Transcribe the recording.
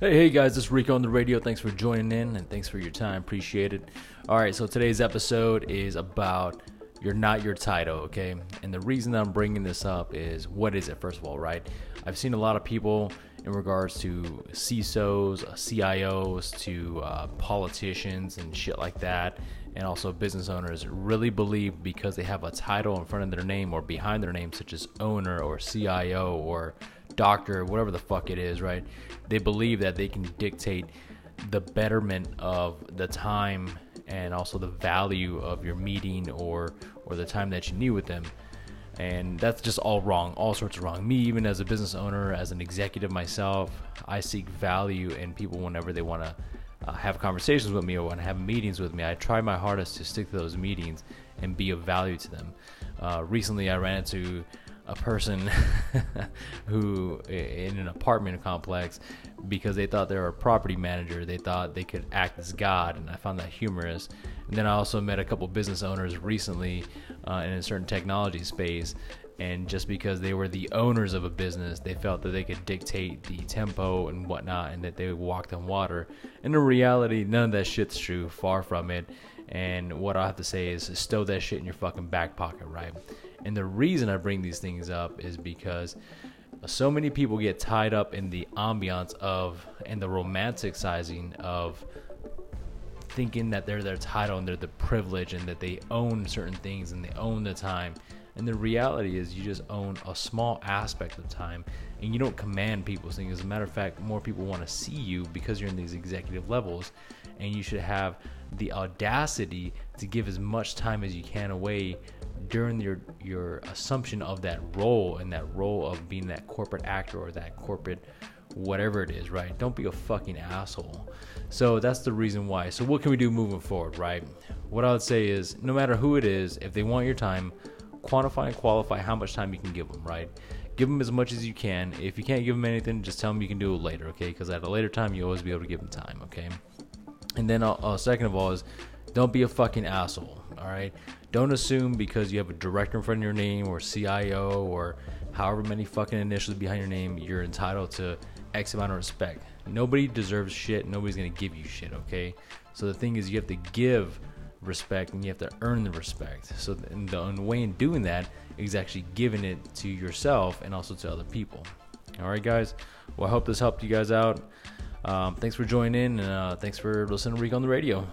Hey, hey guys, it's Rico on the radio. Thanks for joining in and thanks for your time. Appreciate it. All right, so today's episode is about you're not your title, okay? And the reason I'm bringing this up is what is it, first of all, right? I've seen a lot of people in regards to CISOs, uh, CIOs, to uh, politicians and shit like that, and also business owners really believe because they have a title in front of their name or behind their name, such as owner or CIO or doctor, whatever the fuck it is, right? They believe that they can dictate the betterment of the time and also the value of your meeting or or the time that you need with them. And that's just all wrong, all sorts of wrong. Me, even as a business owner, as an executive myself, I seek value in people whenever they want to uh, have conversations with me or want to have meetings with me. I try my hardest to stick to those meetings and be of value to them. Uh, recently, I ran into a person who in an apartment complex because they thought they were a property manager they thought they could act as god and i found that humorous. And then i also met a couple business owners recently uh, in a certain technology space and just because they were the owners of a business they felt that they could dictate the tempo and whatnot and that they walked on water. And in reality none of that shit's true. Far from it and what i have to say is stow that shit in your fucking back pocket right and the reason I bring these things up is because so many people get tied up in the ambiance of and the romanticizing of thinking that they're their title and they're the privilege and that they own certain things and they own the time. And the reality is, you just own a small aspect of time and you don't command people's things. As a matter of fact, more people want to see you because you're in these executive levels, and you should have the audacity to give as much time as you can away during your your assumption of that role and that role of being that corporate actor or that corporate whatever it is, right? Don't be a fucking asshole. So that's the reason why. So what can we do moving forward, right? What I would say is no matter who it is, if they want your time, quantify and qualify how much time you can give them, right? Give them as much as you can. If you can't give them anything, just tell them you can do it later, okay? Because at a later time, you always be able to give them time, okay? And then, uh, uh, second of all, is don't be a fucking asshole, all right? Don't assume because you have a director in front of your name or CIO or however many fucking initials behind your name, you're entitled to X amount of respect. Nobody deserves shit. Nobody's gonna give you shit, okay? So the thing is, you have to give respect and you have to earn the respect. So the, the way in doing that is actually giving it to yourself and also to other people. All right, guys. Well, I hope this helped you guys out. Um, thanks for joining in, and uh, thanks for listening to Rico on the radio.